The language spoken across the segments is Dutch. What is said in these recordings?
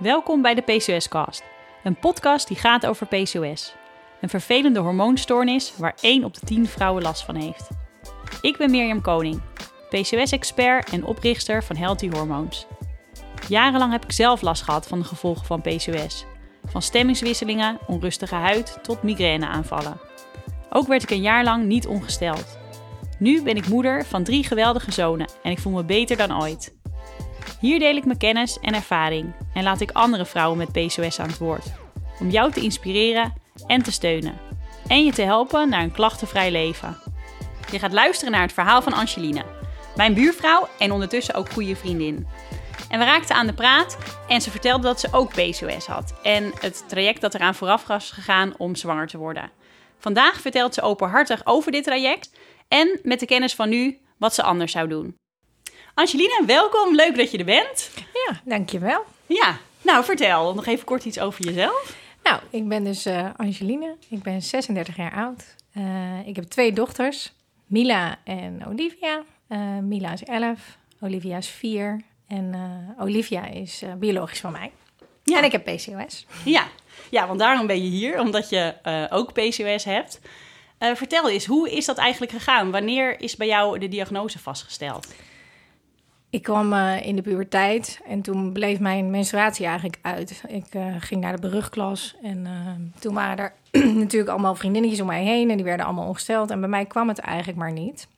Welkom bij de PCOS-cast, een podcast die gaat over PCOS. Een vervelende hormoonstoornis waar 1 op de 10 vrouwen last van heeft. Ik ben Mirjam Koning, PCOS-expert en oprichter van Healthy Hormones. Jarenlang heb ik zelf last gehad van de gevolgen van PCOS. Van stemmingswisselingen, onrustige huid tot migraineaanvallen. Ook werd ik een jaar lang niet ongesteld. Nu ben ik moeder van drie geweldige zonen en ik voel me beter dan ooit. Hier deel ik mijn kennis en ervaring en laat ik andere vrouwen met PCOS aan het woord. Om jou te inspireren en te steunen. En je te helpen naar een klachtenvrij leven. Je gaat luisteren naar het verhaal van Angeline, mijn buurvrouw en ondertussen ook goede vriendin. En we raakten aan de praat en ze vertelde dat ze ook PCOS had. En het traject dat eraan vooraf was gegaan om zwanger te worden. Vandaag vertelt ze openhartig over dit traject en met de kennis van nu wat ze anders zou doen. Angelina, welkom. Leuk dat je er bent. Ja, dankjewel. Ja, nou vertel nog even kort iets over jezelf. Nou, ik ben dus uh, Angeline. Ik ben 36 jaar oud. Uh, ik heb twee dochters, Mila en Olivia. Uh, Mila is 11, Olivia is 4 en Olivia is biologisch van mij. Ja. En ik heb PCOS. Ja. ja, want daarom ben je hier, omdat je ook PCOS hebt. vertel eens, hoe is dat eigenlijk gegaan? Wanneer is bij jou de diagnose vastgesteld? Ik kwam uh, in de puberteit en toen bleef mijn menstruatie eigenlijk uit. Ik uh, ging naar de berugklas en uh, toen waren er natuurlijk allemaal vriendinnetjes om mij heen en die werden allemaal ongesteld. En bij mij kwam het eigenlijk maar niet.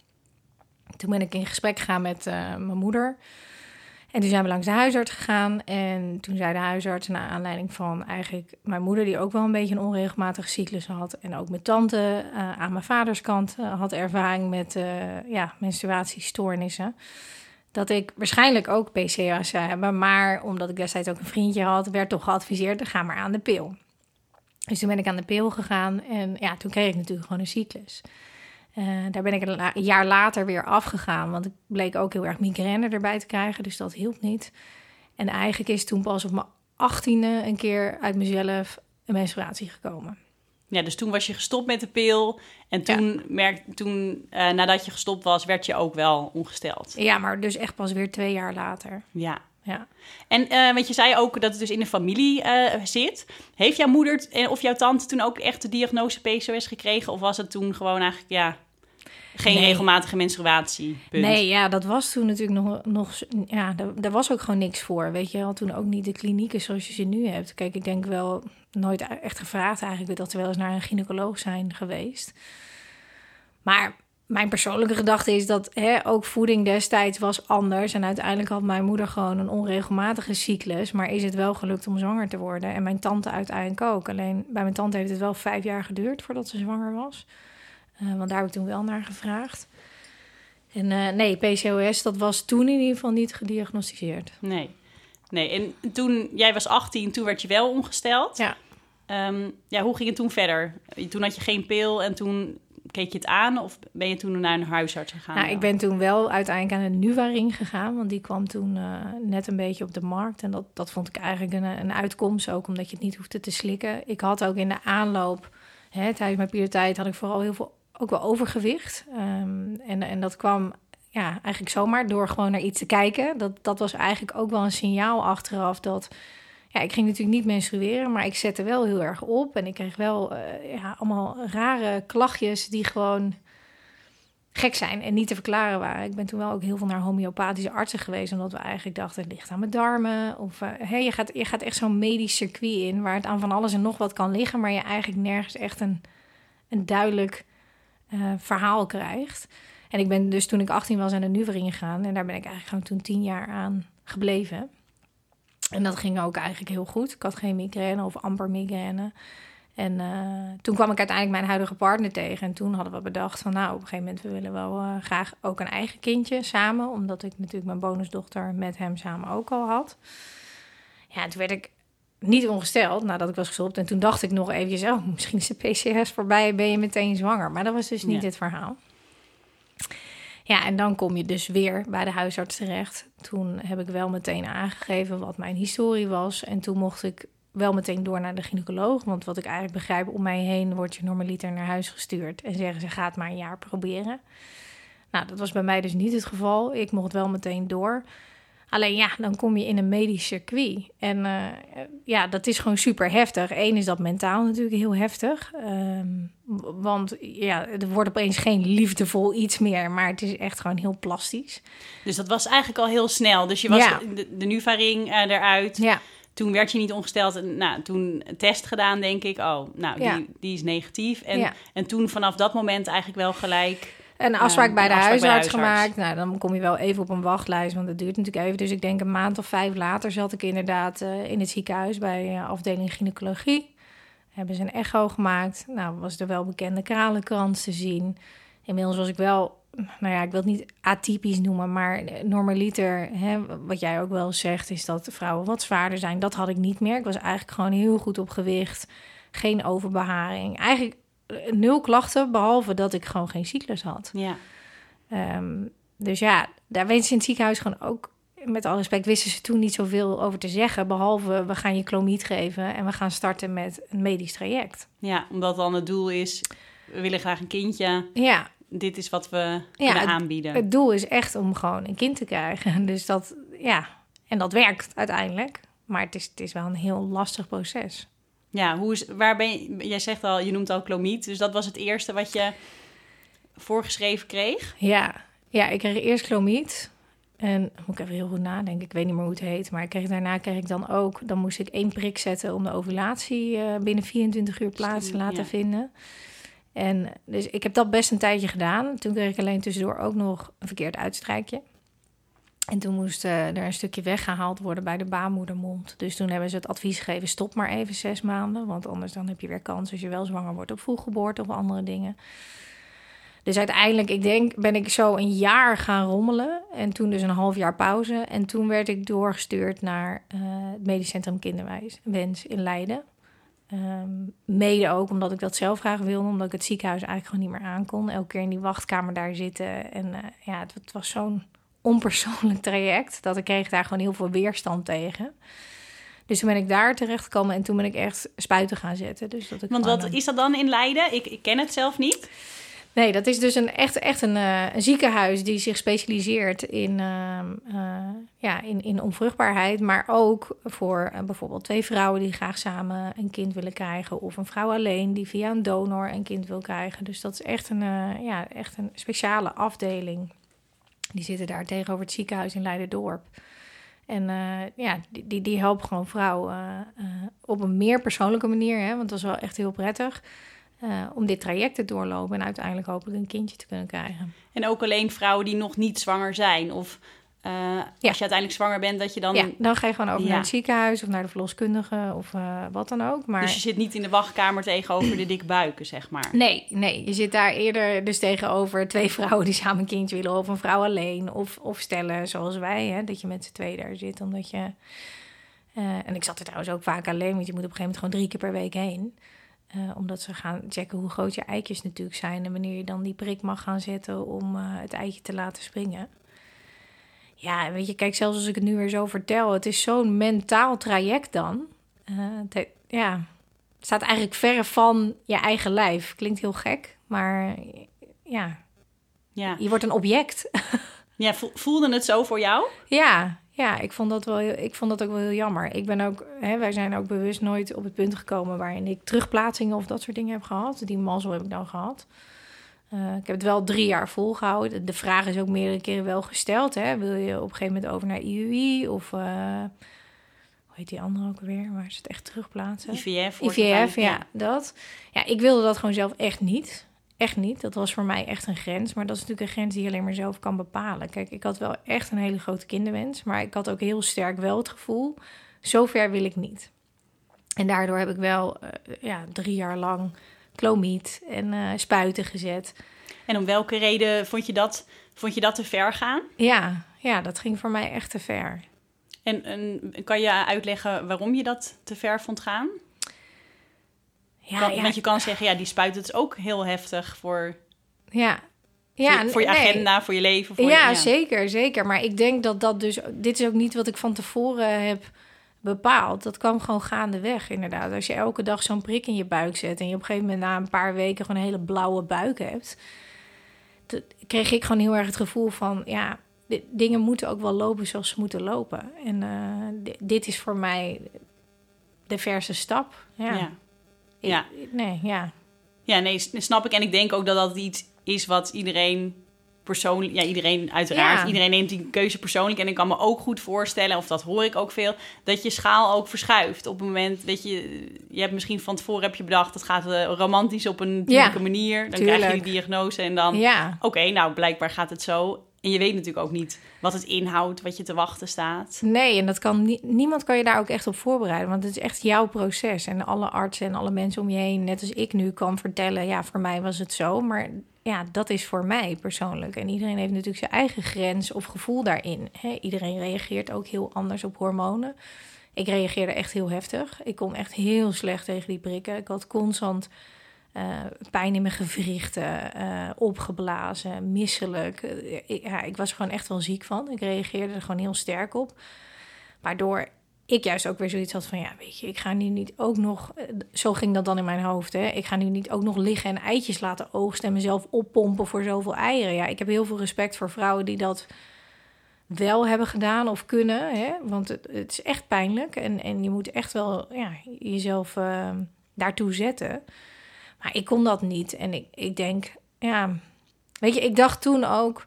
Toen ben ik in gesprek gegaan met mijn moeder. En toen zijn we langs de huisarts gegaan. En toen zei de huisarts, naar aanleiding van eigenlijk mijn moeder, die ook wel een beetje een onregelmatige cyclus had. En ook mijn tante aan mijn vaders kant had ervaring met ja, menstruatiestoornissen dat ik waarschijnlijk ook PCOS zou hebben. Maar omdat ik destijds ook een vriendje had, werd toch geadviseerd: ga maar aan de pil. Dus toen ben ik aan de pil gegaan en ja, toen kreeg ik natuurlijk gewoon een cyclus. Uh, daar ben ik een, jaar later weer afgegaan, want ik bleek ook heel erg migraine erbij te krijgen, dus dat hielp niet. En eigenlijk is toen pas op mijn achttiende een keer uit mezelf een menstruatie gekomen. Ja, dus toen was je gestopt met de pil. En toen, merk, toen uh, nadat je gestopt was, werd je ook wel ongesteld. Ja, maar dus echt pas weer twee jaar later. Ja. ja. En uh, want je zei ook dat het dus in de familie uh, zit. Heeft jouw moeder of jouw tante toen ook echt de diagnose PCOS gekregen? Of was het toen gewoon eigenlijk, ja, geen regelmatige menstruatie. Punt. Nee, ja, dat was toen natuurlijk nog, nog ja, daar, was ook gewoon niks voor. Weet je, had toen ook niet de klinieken zoals je ze nu hebt. Kijk, ik denk wel nooit echt gevraagd eigenlijk dat we wel eens naar een gynaecoloog zijn geweest. Maar mijn persoonlijke gedachte is dat hè, ook voeding destijds was anders. En uiteindelijk had mijn moeder gewoon een onregelmatige cyclus. Maar is het wel gelukt om zwanger te worden? En mijn tante uiteindelijk ook. Alleen bij mijn tante heeft het wel vijf jaar geduurd voordat ze zwanger was. Uh, want daar heb ik toen wel naar gevraagd. En uh, nee, PCOS, dat was toen in ieder geval niet gediagnosticeerd. Nee. Nee, en toen, jij was 18, toen werd je wel ongesteld. Ja. Um, ja, hoe ging het toen verder? Toen had je geen pil en toen keek je het aan of ben je toen naar een huisarts gegaan? Nou, ik ben toen wel uiteindelijk aan een Nuvaring gegaan, want die kwam toen uh, net een beetje op de markt. En dat, dat vond ik eigenlijk een, een uitkomst, ook omdat je het niet hoefde te slikken. Ik had ook in de aanloop, hè, tijdens mijn puberteit, had ik vooral heel veel ook wel overgewicht. Um, en, en dat kwam ja, eigenlijk zomaar door gewoon naar iets te kijken. Dat, dat was eigenlijk ook wel een signaal achteraf dat... Ja, ik ging natuurlijk niet menstrueren, maar ik zette wel heel erg op. En ik kreeg wel uh, ja, allemaal rare klachtjes die gewoon gek zijn en niet te verklaren waren. Ik ben toen wel ook heel veel naar homeopathische artsen geweest, omdat we eigenlijk dachten, het ligt aan mijn darmen. Of hey, je, gaat, je gaat echt zo'n medisch circuit in, waar het aan van alles en nog wat kan liggen, maar je eigenlijk nergens echt een, een duidelijk uh, verhaal krijgt. En ik ben dus toen ik 18 was aan de Nuvering gegaan. En daar ben ik eigenlijk gewoon toen tien jaar aan gebleven. En dat ging ook eigenlijk heel goed. Ik had geen migraine of amper migraine. En uh, toen kwam ik uiteindelijk mijn huidige partner tegen. En toen hadden we bedacht van nou, op een gegeven moment... we willen wel uh, graag ook een eigen kindje samen. Omdat ik natuurlijk mijn bonusdochter met hem samen ook al had. Ja, toen werd ik niet ongesteld nadat ik was gestopt. En toen dacht ik nog eventjes, oh, misschien is de PCS voorbij, ben je meteen zwanger. Maar dat was dus niet het verhaal. Ja, en dan kom je dus weer bij de huisarts terecht. Toen heb ik wel meteen aangegeven wat mijn historie was. En toen mocht ik wel meteen door naar de gynaecoloog. Want wat ik eigenlijk begrijp, om mij heen wordt je normaliter naar huis gestuurd. En zeggen ze, gaat maar een jaar proberen. Nou, dat was bij mij dus niet het geval. Ik mocht wel meteen door. Alleen ja, dan kom je in een medisch circuit. En uh, ja, dat is gewoon super heftig. Eén is dat mentaal natuurlijk heel heftig. Um, want ja, er wordt opeens geen liefdevol iets meer, maar het is echt gewoon heel plastisch. Dus dat was eigenlijk al heel snel. Dus je was ja. de, de Nuva-ring uh, eruit. Ja. Toen werd je niet ongesteld. En, nou, toen test gedaan, denk ik. Oh, nou, die, die is negatief. En, ja. en toen vanaf dat moment eigenlijk wel gelijk een afspraak bij de afspraak huisarts bij gemaakt. Nou, dan kom je wel even op een wachtlijst, want dat duurt natuurlijk even. Dus ik denk een maand of vijf later zat ik inderdaad uh, in het ziekenhuis bij uh, afdeling gynaecologie. Hebben ze een echo gemaakt. Nou, was er wel bekende kralenkrans te zien. Inmiddels was ik wel, nou ja, ik wil het niet atypisch noemen, maar normaliter, hè, wat jij ook wel zegt, is dat vrouwen wat zwaarder zijn. Dat had ik niet meer. Ik was eigenlijk gewoon heel goed op gewicht. Geen overbeharing. Eigenlijk nul klachten, behalve dat ik gewoon geen cyclus had. Ja. Um, dus ja, daar weten ze in het ziekenhuis gewoon ook... Met alle respect wisten ze toen niet zoveel over te zeggen... behalve we gaan je klomiet geven en we gaan starten met een medisch traject. Ja, omdat dan het doel is... we willen graag een kindje. Ja. Dit is wat we kunnen het, aanbieden. Het doel is echt om gewoon een kind te krijgen. Dus dat, ja... En dat werkt uiteindelijk. Maar het is, het is wel een heel lastig proces. Ja, hoe is, waar ben je, jij zegt al, je noemt al klomiet, dus dat was het eerste wat je voorgeschreven kreeg? Ja, ja ik kreeg eerst klomiet. En moet ik even heel goed nadenken, ik weet niet meer hoe het heet. Maar ik kreeg, daarna kreeg ik dan ook, dan moest ik één prik zetten om de ovulatie uh, binnen 24 uur plaats te laten ja. vinden. En dus ik heb dat best een tijdje gedaan. Toen kreeg ik alleen tussendoor ook nog een verkeerd uitstrijkje. En toen moest uh, er een stukje weggehaald worden bij de baarmoedermond. Dus toen hebben ze het advies gegeven: stop maar even zes maanden. Want anders dan heb je weer kans als je wel zwanger wordt op vroeggeboorte of andere dingen. Dus uiteindelijk, ik denk, ben ik zo een jaar gaan rommelen. En toen dus een half jaar pauze. En toen werd ik doorgestuurd naar uh, het Medisch Centrum Kinderwens in Leiden. Um, mede ook omdat ik dat zelf graag wilde, omdat ik het ziekenhuis eigenlijk gewoon niet meer aankon. Elke keer in die wachtkamer daar zitten. En uh, ja, het was zo'n onpersoonlijk traject. Dat ik kreeg daar gewoon heel veel weerstand tegen. Dus toen ben ik daar terecht gekomen en toen ben ik echt spuiten gaan zetten. Dus dat ik Want wat is dat dan in Leiden? Ik, ik ken het zelf niet. Nee, dat is dus een, echt, echt een, uh, een ziekenhuis die zich specialiseert in, uh, uh, ja, in, in onvruchtbaarheid. Maar ook voor bijvoorbeeld twee vrouwen die graag samen een kind willen krijgen. Of een vrouw alleen die via een donor een kind wil krijgen. Dus dat is echt een, ja, echt een speciale afdeling. Die zitten daar tegenover het ziekenhuis in Leiden-dorp. En uh, ja, die, die, die helpen gewoon vrouwen uh, uh, op een meer persoonlijke manier. Hè, want dat is wel echt heel prettig. om dit traject te doorlopen en uiteindelijk hopelijk een kindje te kunnen krijgen. En ook alleen vrouwen die nog niet zwanger zijn? Of uh, ja. als je uiteindelijk zwanger bent, dat je dan... Ja, dan ga je gewoon over ja. naar het ziekenhuis of naar de verloskundige of uh, wat dan ook. Maar... Dus je zit niet in de wachtkamer tegenover de dikke buiken, zeg maar? Nee, nee. Je zit daar eerder dus tegenover twee vrouwen die samen een kindje willen... of een vrouw alleen, of, of stellen zoals wij, hè, dat je met z'n tweeën daar zit. Omdat je... Uh, en ik zat er trouwens ook vaak alleen, want je moet op een gegeven moment gewoon drie keer per week heen. Uh, omdat ze gaan checken hoe groot je eitjes natuurlijk zijn... en wanneer je dan die prik mag gaan zetten om het eitje te laten springen... Ja, weet je, kijk, zelfs als ik het nu weer zo vertel, het is zo'n mentaal traject dan. Uh, het, ja, het staat eigenlijk verre van je eigen lijf. Klinkt heel gek, maar ja, ja. je wordt een object. ja, voelde het zo voor jou? Ja, ja ik, vond dat wel, ik vond dat ook wel heel jammer. Ik ben ook, hè, wij zijn ook bewust nooit op het punt gekomen waarin ik terugplaatsingen of dat soort dingen heb gehad. Die mazzel heb ik dan gehad. Uh, ik heb het wel drie jaar volgehouden. De vraag is ook meerdere keren wel gesteld. Hè? Wil je op een gegeven moment over naar IUI of... Uh, hoe heet die andere ook weer? Waar ze het echt terugplaatsen? IVF. IVF, ja, dat. Ja, ik wilde dat gewoon zelf echt niet. Echt niet. Dat was voor mij echt een grens. Maar dat is natuurlijk een grens die je alleen maar zelf kan bepalen. Kijk, ik had wel echt een hele grote kinderwens. Maar ik had ook heel sterk wel het gevoel... zover wil ik niet. En daardoor heb ik wel uh, ja, drie jaar lang klomiet en uh, spuiten gezet. En om welke reden vond je dat, vond je dat te ver gaan? Ja, ja, dat ging voor mij echt te ver. En, en kan je uitleggen waarom je dat te ver vond gaan? Ja, kan, ja. Want je kan zeggen, ja, die spuit het is ook heel heftig voor, ja. Ja, voor, voor je nee. agenda, voor je leven. Voor ja, je, ja, zeker, zeker. Maar ik denk dat dat dus... Dit is ook niet wat ik van tevoren heb bepaald. Dat kwam gewoon gaandeweg, inderdaad. Als je elke dag zo'n prik in je buik zet... en je op een gegeven moment na een paar weken... gewoon een hele blauwe buik hebt... kreeg ik gewoon heel erg het gevoel van... ja, di- dingen moeten ook wel lopen zoals ze moeten lopen. En eh, di- dit is voor mij de verse stap. Ja. Ja. Ik- Ja. nee, ja. Ja, nee, snap ik. En ik denk ook dat dat iets is wat iedereen persoonlijk... Ja, iedereen uiteraard. Ja. Iedereen neemt die keuze persoonlijk. En ik kan me ook goed voorstellen, of dat hoor ik ook veel... dat je schaal ook verschuift. Op het moment, weet je... Je hebt misschien van tevoren heb je bedacht... het gaat eh, romantisch op een natuurlijke manier. Dan krijg je die diagnose en dan... ja. Oké, nou, blijkbaar gaat het zo. En je weet natuurlijk ook niet wat het inhoudt, wat je te wachten staat. Nee, en dat kan nie- niemand kan je daar ook echt op voorbereiden. Want het is echt jouw proces. En alle artsen en alle mensen om je heen, net als ik nu, kan vertellen: ja, voor mij was het zo. Maar ja, dat is voor mij persoonlijk. En iedereen heeft natuurlijk zijn eigen grens of gevoel daarin. Iedereen reageert ook heel anders op hormonen. Ik reageerde echt heel heftig. Ik kon echt heel slecht tegen die prikken. Ik had constant eh, pijn in mijn gewrichten, eh, opgeblazen, misselijk. Eh, ik, ja, ik was gewoon echt wel ziek van. Ik reageerde er gewoon heel sterk op. Waardoor ik juist ook weer zoiets had van... ja, weet je, ik ga nu niet ook nog... Zo ging dat dan in mijn hoofd, hè. Ik ga nu niet ook nog liggen en eitjes laten oogsten... en mezelf oppompen voor zoveel eieren. Ja, ik heb heel veel respect voor vrouwen die dat wel hebben gedaan of kunnen. Hè? Want het, het is echt pijnlijk. En, en je moet echt wel ja, jezelf eh, daartoe zetten. Maar ik kon dat niet. En ik, ik denk, ja... Weet je, ik dacht toen ook...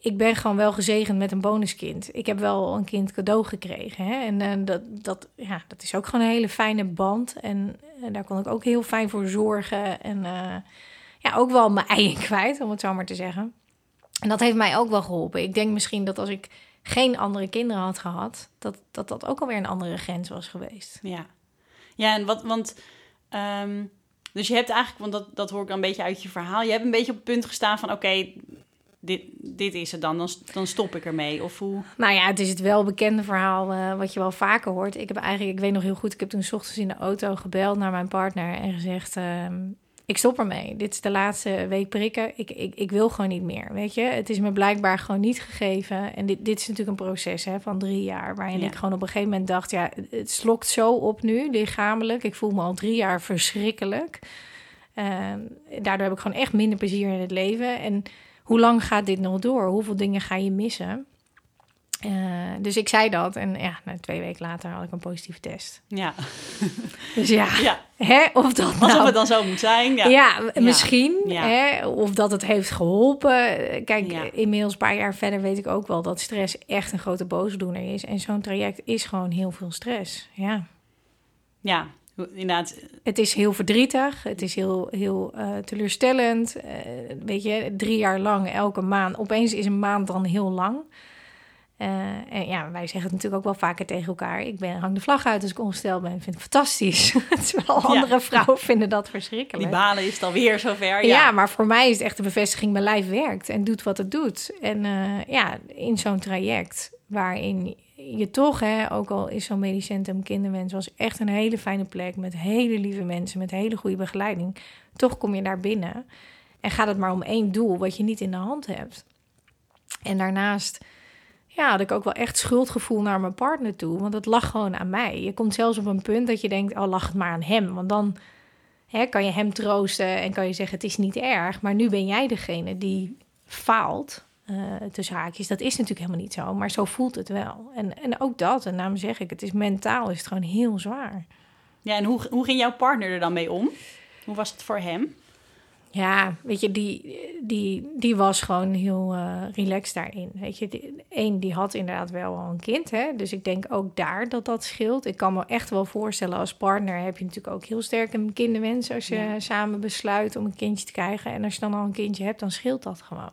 Ik ben gewoon wel gezegend met een bonuskind. Ik heb wel een kind cadeau gekregen. Hè? En eh, dat, dat, ja, dat is ook gewoon een hele fijne band. En, daar kon ik ook heel fijn voor zorgen. En eh, ja, ook wel mijn eigen kwijt, om het zo maar te zeggen. En dat heeft mij ook wel geholpen. Ik denk misschien dat als ik geen andere kinderen had gehad, dat dat, dat ook alweer een andere grens was geweest. Ja, ja en wat, want... ehm, dus je hebt eigenlijk, want dat, dat hoor ik dan een beetje uit je verhaal... je hebt een beetje op het punt gestaan van... oké, dit, dit is het dan, dan, dan stop ik ermee. Of hoe... Nou ja, het is het welbekende verhaal eh, wat je wel vaker hoort. Ik heb eigenlijk, ik weet nog heel goed, ik heb toen 's ochtends in de auto gebeld naar mijn partner en gezegd: ehm, Ik stop ermee. Dit is de laatste week prikken. Ik, ik, ik wil gewoon niet meer. Weet je, het is me blijkbaar gewoon niet gegeven. En dit, dit is natuurlijk een proces hè, van drie jaar, waarin Ja. ik gewoon op een gegeven moment dacht: Ja, het- het slokt zo op nu, lichamelijk. Ik voel me al drie jaar verschrikkelijk. Ehm, daardoor heb ik gewoon echt minder plezier in het leven. En hoe lang gaat dit nog door? Hoeveel dingen ga je missen? Eh, dus ik zei dat en ja, nou, twee weken later had ik een positieve test. Ja, Dus ja, ja. hè, of dat alsof nou... het dan zo moet zijn. Ja, Ja, m- misschien. Ja. Hè, of dat het heeft geholpen. Kijk, Ja. inmiddels een paar jaar verder weet ik ook wel dat stress echt een grote boosdoener is. En zo'n traject is gewoon heel veel stress. Ja. ja inderdaad. Het is heel verdrietig. Het is heel, heel eh, teleurstellend. Eh, weet je, drie jaar lang, elke maand. Opeens is een maand dan heel lang. Eh, en ja, wij zeggen het natuurlijk ook wel vaker tegen elkaar. Ik ben, hang de vlag uit als ik ongesteld ben. Ik vind het fantastisch. Terwijl andere vrouwen vinden dat Die verschrikkelijk. balen is het alweer zover. Ja. Ja, maar voor mij is het echt de bevestiging... mijn lijf werkt en doet wat het doet. En eh, ja, in zo'n traject waarin je toch... Hè, ook al is zo'n medisch centrum kinderwens... was echt een hele fijne plek met hele lieve mensen... met hele goede begeleiding. Toch kom je daar binnen en gaat het maar om één doel... wat je niet in de hand hebt. En daarnaast ja, had ik ook wel echt schuldgevoel naar mijn partner toe. Want het lag gewoon aan mij. Je komt zelfs op een punt dat je denkt, oh, lag het maar aan hem. Want dan hè, kan je hem troosten en kan je zeggen, het is niet erg. Maar nu ben jij degene die faalt, eh tussen haakjes. Dat is natuurlijk helemaal niet zo, maar zo voelt het wel. En, en ook dat, en daarom zeg ik, het is mentaal is het gewoon heel zwaar. ja en hoe, hoe ging jouw partner er dan mee om? Hoe was het voor hem? Ja, weet je, die, die, die was gewoon heel eh, relaxed daarin. Weet je, die, één, die had inderdaad wel al een kind. Hè? Dus ik denk ook daar dat dat scheelt. Ik kan me echt wel voorstellen, als partner heb je natuurlijk ook heel sterk een kinderwens. Als je Ja. samen besluit om een kindje te krijgen. En als je dan al een kindje hebt, dan scheelt dat gewoon.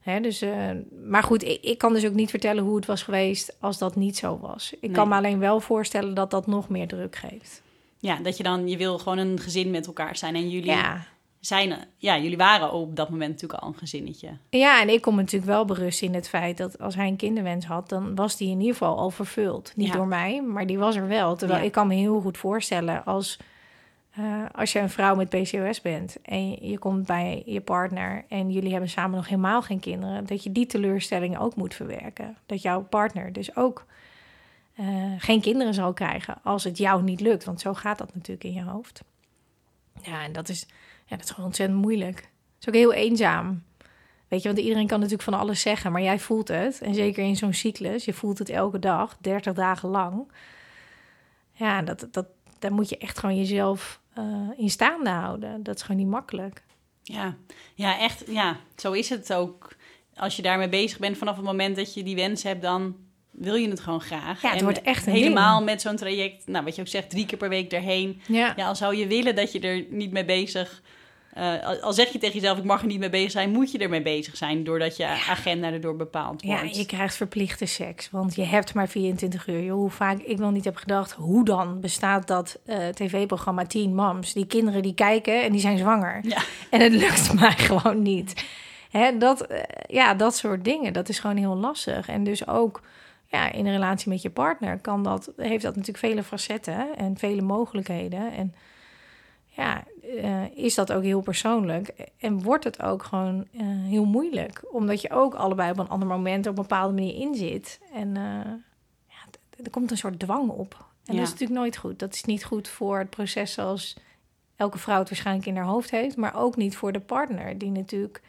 Hè, dus, eh, maar goed, ik, ik kan dus ook niet vertellen hoe het was geweest als dat niet zo was. Ik Nee. kan me alleen wel voorstellen dat dat nog meer druk geeft. Ja, dat je dan, je wil gewoon een gezin met elkaar zijn. En jullie Ja, zijn, ja, jullie waren op dat moment natuurlijk al een gezinnetje. Ja, en ik kom me natuurlijk wel berust in het feit dat als hij een kinderwens had, dan was die in ieder geval al vervuld. Niet Ja. door mij, maar die was er wel. Terwijl Ja. ik kan me heel goed voorstellen als, eh, als je een vrouw met PCOS bent en je komt bij je partner en jullie hebben samen nog helemaal geen kinderen, dat je die teleurstelling ook moet verwerken. Dat jouw partner dus ook eh, geen kinderen zal krijgen als het jou niet lukt. Want zo gaat dat natuurlijk in je hoofd. Ja, en dat is, ja, dat is gewoon ontzettend moeilijk. Het is ook heel eenzaam. Weet je, want iedereen kan natuurlijk van alles zeggen, maar jij voelt het. En zeker in zo'n cyclus, je voelt het elke dag, 30 dagen lang. Ja, dat, dat, daar moet je echt gewoon jezelf uh, in staande houden. Dat is gewoon niet makkelijk. Ja, ja, echt. Ja, zo is het ook. Als je daarmee bezig bent vanaf het moment dat je die wens hebt, dan wil je het gewoon graag. Ja, het wordt echt een helemaal ding. met zo'n traject. Nou, wat je ook zegt, drie keer per week erheen. Ja. ja, al zou je willen dat je er niet mee bezig uh, al zeg je tegen jezelf, ik mag er niet mee bezig zijn, moet je ermee bezez zijn doordat je agenda erdoor bepaald wordt. Ja, je krijgt verplichte seks, want je hebt maar 24 uur. Hoe vaak ik wel niet heb gedacht, hoe dan bestaat dat uh, tv-programma Teen Moms? Die kinderen die kijken en die zijn zwanger. Ja. En het lukt mij gewoon niet. Hè, dat, uh, ja, dat soort dingen, dat is gewoon heel lastig. En dus ook ja, in een relatie met je partner kan dat, heeft dat natuurlijk vele facetten en vele mogelijkheden. En ja, uh, is dat ook heel persoonlijk. En wordt het ook gewoon uh, heel moeilijk. Omdat je ook allebei op een ander moment op een bepaalde manier in zit. En uh, ja, er komt een soort dwang op. En Ja. dat is natuurlijk nooit goed. Dat is niet goed voor het proces zoals elke vrouw het waarschijnlijk in haar hoofd heeft. Maar ook niet voor de partner, die natuurlijk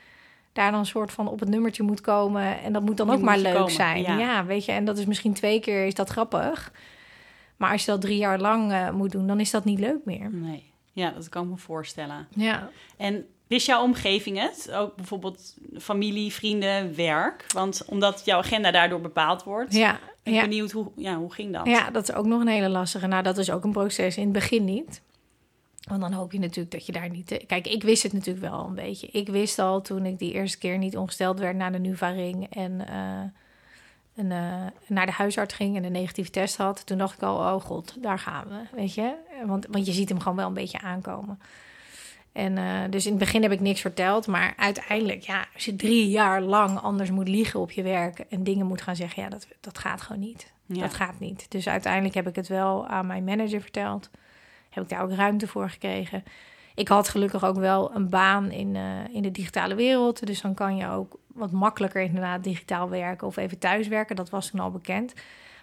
daar dan een soort van op het nummertje moet komen. En dat moet dan ook maar moet je leuk komen, zijn. ja. Ja. weet je. En dat is misschien twee keer is dat grappig. Maar als je dat drie jaar lang eh, moet doen, dan is dat niet leuk meer. Nee, ja, dat kan ik me voorstellen. Ja. En wist jouw omgeving het? Ook bijvoorbeeld familie, vrienden, werk? Want omdat jouw agenda daardoor bepaald wordt. Ja, ben ik ja. benieuwd, hoe, ja, hoe ging dat? Ja, dat is ook nog een hele lastige. Nou, dat is ook een proces. In het begin niet. Want dan hoop je natuurlijk dat je daar niet... eh, Kijk, ik wist het natuurlijk wel een beetje. Ik wist al toen ik die eerste keer niet ongesteld werd na de Nuva-ring... en, eh, en eh, naar de huisarts ging en een negatieve test had... toen dacht ik al, oh god, daar gaan we, weet je. Want, want je ziet hem gewoon wel een beetje aankomen. En dus in het begin heb ik niks verteld. Maar uiteindelijk, ja, als je drie jaar lang anders moet liegen op je werk... en dingen moet gaan zeggen, ja, dat, dat gaat gewoon niet. Ja. Dat gaat niet. Dus uiteindelijk heb ik het wel aan mijn manager verteld. Heb ik daar ook ruimte voor gekregen. Ik had gelukkig ook wel een baan in, eh, in de digitale wereld. Dus dan kan je ook wat makkelijker inderdaad digitaal werken of even thuiswerken. Dat was toen al bekend.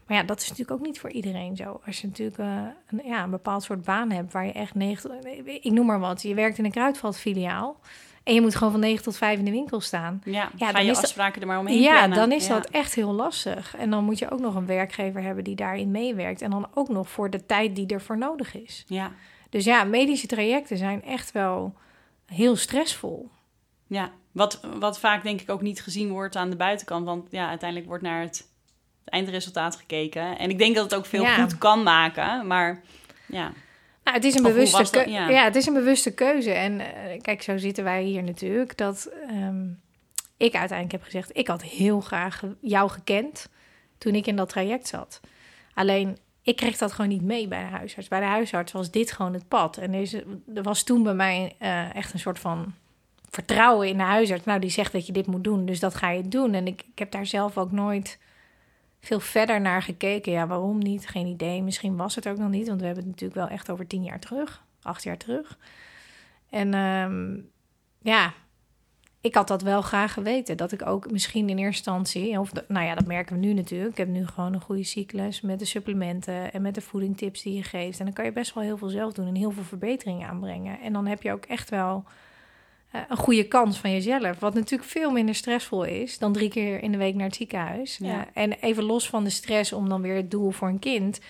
Maar ja, dat is natuurlijk ook niet voor iedereen zo. Als je natuurlijk eh, een, ja, een bepaald soort baan hebt waar je echt 90... Ik noem maar wat, je werkt in een kruidvatfiliaal... en je moet gewoon van 9 tot 5 in de winkel staan. Ja, Ja, ga je is dat- afspraken er maar omheen Ja, plannen. dan is Ja. dat echt heel lastig. En dan moet je ook nog een werkgever hebben die daarin meewerkt. En dan ook nog voor de tijd die ervoor nodig is. Ja, Dus ja, medische trajecten zijn echt wel heel stressvol. ja. Wat, wat vaak denk ik ook niet gezien wordt aan de buitenkant. Want ja, uiteindelijk wordt naar het eindresultaat gekeken. En ik denk dat het ook veel Ja. goed kan maken. Maar ja, Nou, het is een Of bewuste was dat? keu- Ja. ja. het is een bewuste keuze. En eh, kijk, zo zitten wij hier natuurlijk. Dat ehm, ik uiteindelijk heb gezegd, ik had heel graag jou gekend toen ik in dat traject zat. Alleen ik kreeg dat gewoon niet mee bij de huisarts. Bij de huisarts was dit gewoon het pad. En er, is, er was toen bij mij eh, echt een soort van vertrouwen in de huisarts. Nou, die zegt dat je dit moet doen, dus dat ga je doen. En ik, ik heb daar zelf ook nooit veel verder naar gekeken. Ja, waarom niet? Geen idee. Misschien was het ook nog niet, want we hebben het natuurlijk wel echt over tien jaar terug, acht jaar terug. En ehm, ja, ik had dat wel graag geweten. Dat ik ook misschien in eerste instantie, of nou ja, dat merken we nu natuurlijk. Ik heb nu gewoon een goede cyclus met de supplementen en met de voedingtips die je geeft. En dan kan je best wel heel veel zelf doen en heel veel verbeteringen aanbrengen. En dan heb je ook echt wel een goede kans van jezelf. Wat natuurlijk veel minder stressvol is dan drie keer in de week naar het ziekenhuis. Ja. Eh, en even los van de stress om dan weer het doel voor een kind.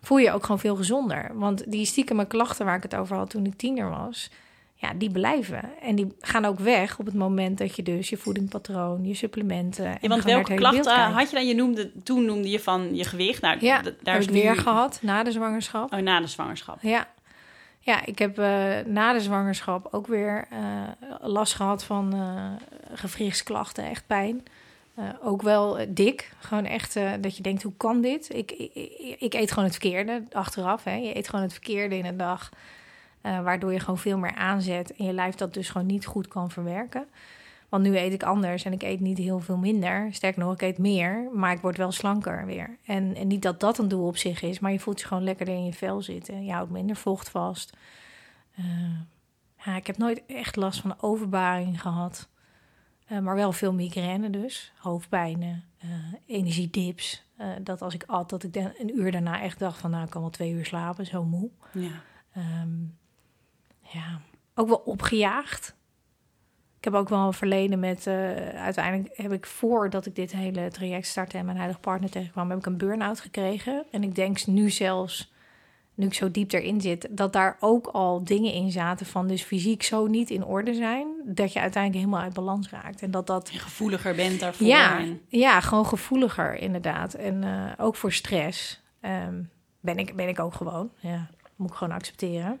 Voel je ook gewoon veel gezonder. Want die stiekeme klachten waar ik het over had toen ik tiener was. Ja, die blijven. En die gaan ook weg op het moment dat je dus je voedingpatroon, je supplementen. En Ja, want welke klachten had je dan? Je noemde, toen noemde je van je gewicht. Nou, Ja, daar heb is ik nu- weer gehad na de zwangerschap. Oh, na de zwangerschap. Ja, ja ik heb eh, na de zwangerschap ook weer eh, last gehad van eh gewrichtsklachten, echt pijn. Ook wel dik, gewoon echt dat je denkt, hoe kan dit? Ik, ik, ik- eet gewoon het verkeerde achteraf. Hè? Je eet gewoon het verkeerde in een dag, waardoor je gewoon veel meer aanzet en je lijf dat dus gewoon niet goed kan verwerken. Want nu eet ik anders en ik eet niet heel veel minder. Sterker nog, ik eet meer, maar ik word wel slanker weer. En, en niet dat dat een doel op zich is, maar je voelt je gewoon lekkerder in je vel zitten. Je houdt minder vocht vast. Eh, ja, ik heb nooit echt last van overbaring gehad. Eh, maar wel veel migraine dus. Hoofdpijnen, eh, energiedips. Dat als ik at, dat ik dan een uur daarna echt dacht van... nou, ik kan wel twee uur slapen, zo moe. Ja. Ehm, ja, ook wel opgejaagd. Ik heb ook wel een verleden met... eh, uiteindelijk heb ik voordat ik dit hele traject startte... en mijn huidige partner tegenkwam... heb ik een burn-out gekregen. En ik denk nu zelfs, nu ik zo diep erin zit... dat daar ook al dingen in zaten van... dus fysiek zo niet in orde zijn... dat je uiteindelijk helemaal uit balans raakt. En dat dat... Je gevoeliger bent daarvoor. Ja, en- ja, gewoon gevoeliger inderdaad. En eh, ook voor stress ehm, ben, ik, ben ik ook gewoon. Ja, moet ik gewoon accepteren.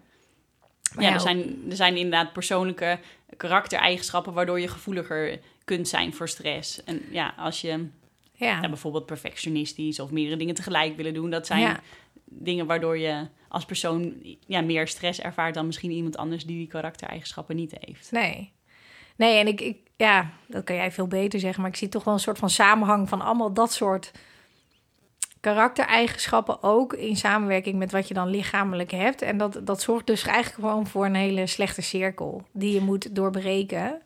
Maar ja, er zijn, er zijn inderdaad persoonlijke karaktereigenschappen waardoor je gevoeliger kunt zijn voor stress. En ja, als je Ja, ja, bijvoorbeeld perfectionistisch of meerdere dingen tegelijk willen doen, dat zijn Ja. dingen waardoor je als persoon ja, meer stress ervaart dan misschien iemand anders die die karaktereigenschappen niet heeft. nee. Nee, en ik, ik, ja, dat kan jij veel beter zeggen, maar ik zie toch wel een soort van samenhang van allemaal dat soort karaktereigenschappen ook in samenwerking met wat je dan lichamelijk hebt. En dat, dat zorgt dus eigenlijk gewoon voor een hele slechte cirkel die je moet doorbreken.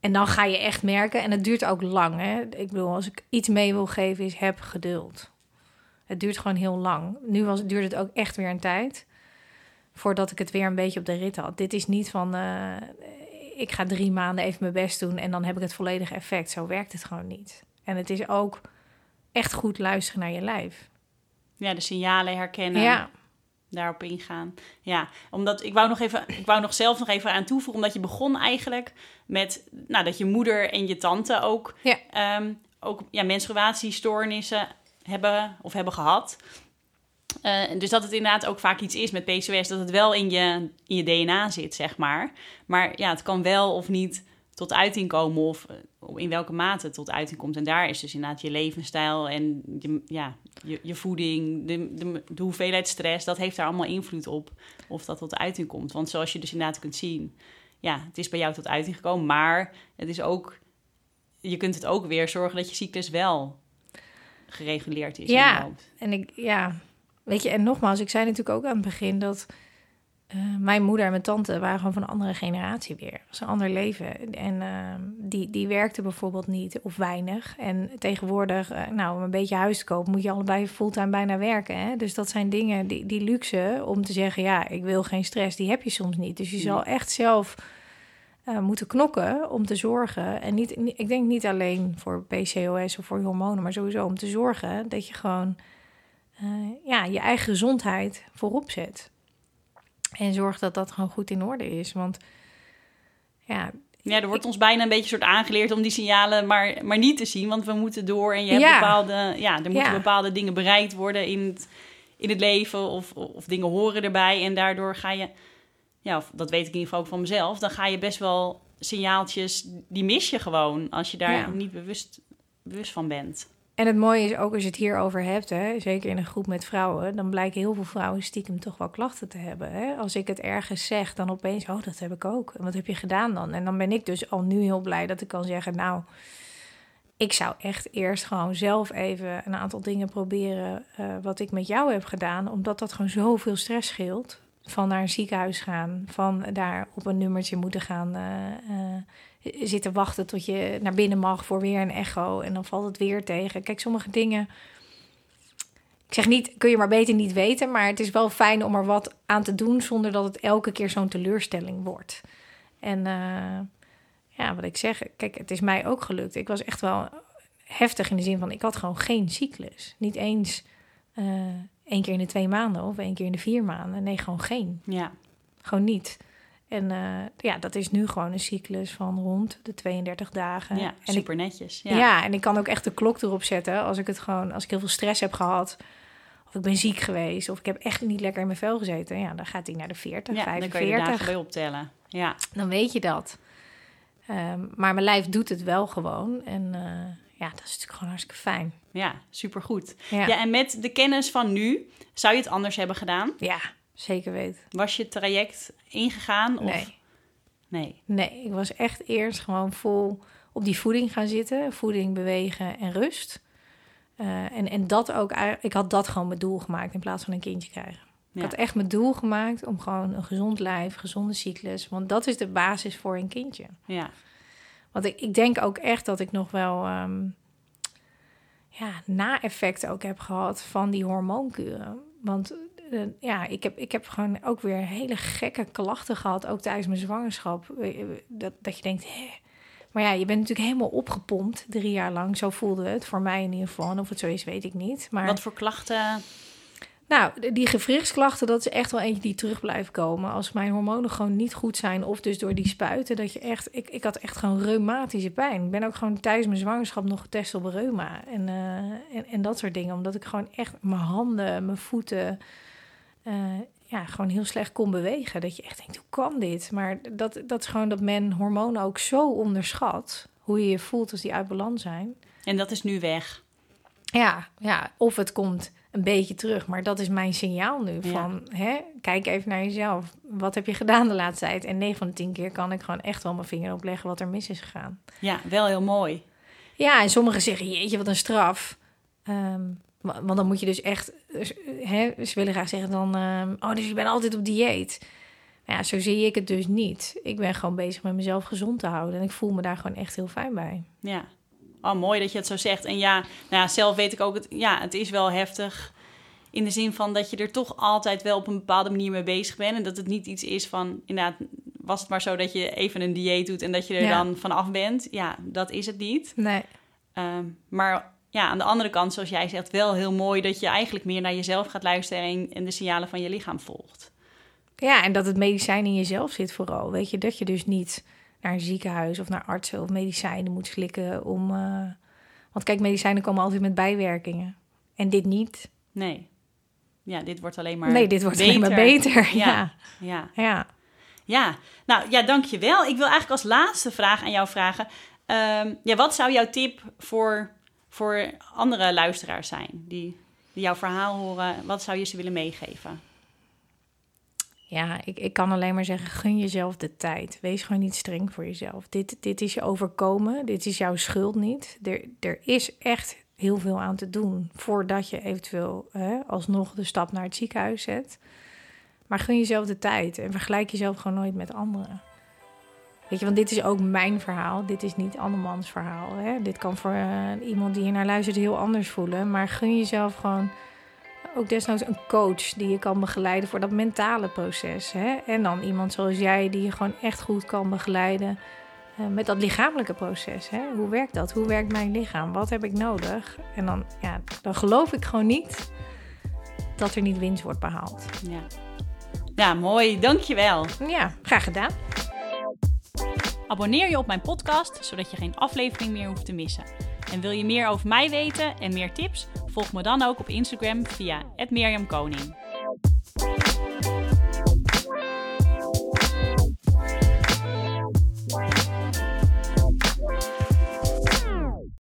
En dan ga je echt merken, en het duurt ook lang. Hè? Ik bedoel, als ik iets mee wil geven, is heb geduld. Het duurt gewoon heel lang. Nu was, duurde het ook echt weer een tijd voordat ik het weer een beetje op de rit had. Dit is niet van, eh, ik ga drie maanden even mijn best doen en dan heb ik het volledige effect. Zo werkt het gewoon niet. En het is ook echt goed luisteren naar je lijf. Ja, de signalen herkennen. Ja, daarop ingaan. Ja, omdat ik wou nog even, ik wou nog zelf nog even aan toevoegen, omdat je begon eigenlijk met, nou, dat je moeder en je tante ook, Ja. ehm, ook ja, menstruatiestoornissen hebben of hebben gehad. Eh, dus dat het inderdaad ook vaak iets is met PCOS, dat het wel in je, in je DNA zit, zeg maar. Maar ja, het kan wel of niet tot uiting komen of eh, in welke mate het tot uiting komt. En daar is dus inderdaad je levensstijl en je, ja, je, je voeding, de, de, de hoeveelheid stress, dat heeft daar allemaal invloed op of dat tot uiting komt. Want zoals je dus inderdaad kunt zien, ja, het is bij jou tot uiting gekomen, maar het is ook, je kunt het ook weer zorgen dat je cyclus wel gereguleerd is. Ja. en ik, ja, weet je, en nogmaals, ik zei natuurlijk ook aan het begin dat eh, mijn moeder en mijn tante waren gewoon van een andere generatie weer. Dat was een ander leven. En eh, die, die werkte bijvoorbeeld niet of weinig. En tegenwoordig, eh, nou, om een beetje huis te kopen, moet je allebei fulltime bijna werken. Hè? Dus dat zijn dingen, die, die luxe om te zeggen, ja, ik wil geen stress, die heb je soms niet. Dus je zal echt zelf eh, moeten knokken om te zorgen. En niet, niet- ik denk niet alleen voor PCOS of voor hormonen, maar sowieso om te zorgen dat je gewoon ja, je eigen gezondheid voorop zet. En zorg dat dat gewoon goed in orde is. Want ja, Ja, er wordt ons bijna een beetje soort aangeleerd om die signalen maar, maar niet te zien. Want we moeten door en je hebt Ja. bepaalde, ja, er moeten Ja. bepaalde dingen bereikt worden in het, in het leven. Of, of dingen horen erbij. En daardoor ga je, ja, of dat weet ik in ieder geval ook van mezelf. Dan ga je best wel signaaltjes, die mis je gewoon als je daar Ja. niet bewust, bewust van bent. En het mooie is ook als je het hierover hebt, hè, zeker in een groep met vrouwen, dan blijken heel veel vrouwen stiekem toch wel klachten te hebben. Hè? Als ik het ergens zeg, dan opeens, oh, dat heb ik ook. En wat heb je gedaan dan? En dan ben ik dus al nu heel blij dat ik kan zeggen, nou, ik zou echt eerst gewoon zelf even een aantal dingen proberen eh, wat ik met jou heb gedaan, omdat dat gewoon zoveel stress scheelt. Van naar een ziekenhuis gaan, van daar op een nummertje moeten gaan eh, eh, zitten wachten tot je naar binnen mag voor weer een echo en dan valt het weer tegen. Kijk, sommige dingen. Ik zeg niet, kun je maar beter niet weten, maar het is wel fijn om er wat aan te doen zonder dat het elke keer zo'n teleurstelling wordt. En eh, ja, wat ik zeg, kijk, het is mij ook gelukt. Ik was echt wel heftig in de zin van, ik had gewoon geen cyclus. Niet eens eh één keer in de twee maanden of één keer in de vier maanden. Nee, gewoon geen. Ja, Gewoon niet. En eh, ja, dat is nu gewoon een cyclus van rond de 32 dagen. ja en ik, super netjes. ja. Ja. en ik kan ook echt de klok erop zetten als ik het gewoon, als ik heel veel stress heb gehad. Of ik ben ziek geweest, of ik heb echt niet lekker in mijn vel gezeten. Ja, dan gaat hij naar de 40, Ja, dan 45. kan je de dagen bij optellen. Ja, Dan weet je dat. Ehm, maar mijn lijf doet het wel gewoon. En eh, ja, dat is natuurlijk gewoon hartstikke fijn. ja supergoed. Ja, Ja, en met de kennis van nu, zou je het anders hebben gedaan? ja zeker weten. Was je het traject ingegaan? Of? Nee. Nee. Nee, ik was echt eerst gewoon vol op die voeding gaan zitten. Voeding, bewegen en rust. Eh, en, en dat ook, eigenlijk- ik had dat gewoon mijn doel gemaakt in plaats van een kindje krijgen. Ja. Ik had echt mijn doel gemaakt om gewoon een gezond lijf, gezonde cyclus. Want dat is de basis voor een kindje. Ja. Want ik, ik denk ook echt dat ik nog wel ehm, ja, na-effecten ook heb gehad van die hormoonkuren. Want eh, ja, ik heb, ik heb gewoon ook weer hele gekke klachten gehad, ook tijdens mijn zwangerschap. Eh, dat, dat je denkt, hè. Maar ja, je bent natuurlijk helemaal opgepompt drie jaar lang. Zo voelde het voor mij in ieder geval. En of het zo is, weet ik niet. Maar... Wat voor klachten nou, die gewrichtsklachten, dat is echt wel eentje die terug blijft komen. Als mijn hormonen gewoon niet goed zijn, of dus door die spuiten, dat je echt... Ik, ik had echt gewoon reumatische pijn. Ik ben ook gewoon tijdens mijn zwangerschap nog getest op reuma en, uh, en, en, dat soort dingen. Omdat ik gewoon echt mijn handen, mijn voeten, uh, ja, gewoon heel slecht kon bewegen. Dat je echt denkt, hoe kan dit? Maar dat, dat is gewoon dat men hormonen ook zo onderschat, hoe je je voelt als die uit balans zijn. En dat is nu weg? Ja, ja, of het komt een beetje terug. Maar dat is mijn signaal nu van, hè, kijk even naar jezelf. Wat heb je gedaan de laatste tijd? En 9 van de 10 keer kan ik gewoon echt wel mijn vinger opleggen wat er mis is gegaan. Ja, wel heel mooi. Ja, en sommigen zeggen, jeetje, wat een straf. Um, want dan moet je dus echt, hè, ze willen graag zeggen dan, um, oh, dus je bent altijd op dieet. Ja, zo zie ik het dus niet. Ik ben gewoon bezig met mezelf gezond te houden. En ik voel me daar gewoon echt heel fijn bij. Ja, Oh, mooi dat je het zo zegt. En ja, nou ja, zelf weet ik ook, het, ja, het is wel heftig. In de zin van dat je er toch altijd wel op een bepaalde manier mee bezig bent. En dat het niet iets is van, inderdaad, was het maar zo dat je even een dieet doet en dat je er dan vanaf bent. Ja, dat is het niet. Nee. Ehm, maar ja, aan de andere kant, zoals jij zegt, wel heel mooi dat je eigenlijk meer naar jezelf gaat luisteren en de signalen van je lichaam volgt. Ja, en dat het medicijn in jezelf zit vooral. Weet je, dat je dus niet naar een ziekenhuis of naar artsen of medicijnen moet slikken om. Uh... Want kijk, medicijnen komen altijd met bijwerkingen. En dit niet. Nee. Ja, dit wordt alleen maar. Nee, dit wordt beter. alleen maar beter. Ja. Ja. ja. ja. Nou ja, dankjewel. Ik wil eigenlijk als laatste vraag aan jou vragen. Um, ja, wat zou jouw tip voor, voor andere luisteraars zijn die, jouw verhaal horen? Wat zou je ze willen meegeven? Ja, ik, ik kan alleen maar zeggen, gun jezelf de tijd. Wees gewoon niet streng voor jezelf. Dit, dit is je overkomen, dit is jouw schuld niet. Er, er is echt heel veel aan te doen voordat je eventueel hè, alsnog de stap naar het ziekenhuis zet. Maar gun jezelf de tijd en vergelijk jezelf gewoon nooit met anderen. Weet je, want dit is ook mijn verhaal. Dit is niet andermans verhaal. Hè? Dit kan voor uh, iemand die hier naar luistert heel anders voelen. Maar gun jezelf gewoon ook desnoods een coach die je kan begeleiden voor dat mentale proces. Hè? En dan iemand zoals jij die je gewoon echt goed kan begeleiden uh, met dat lichamelijke proces. Hè? Hoe werkt dat? Hoe werkt mijn lichaam? Wat heb ik nodig? En dan, ja, dan geloof ik gewoon niet dat er niet winst wordt behaald. Ja, ja mooi. Dankjewel. Ja, graag gedaan. Abonneer je op mijn podcast, zodat je geen aflevering meer hoeft te missen. En wil je meer over mij weten en meer tips? Volg me dan ook op Instagram via @mirjamkoning.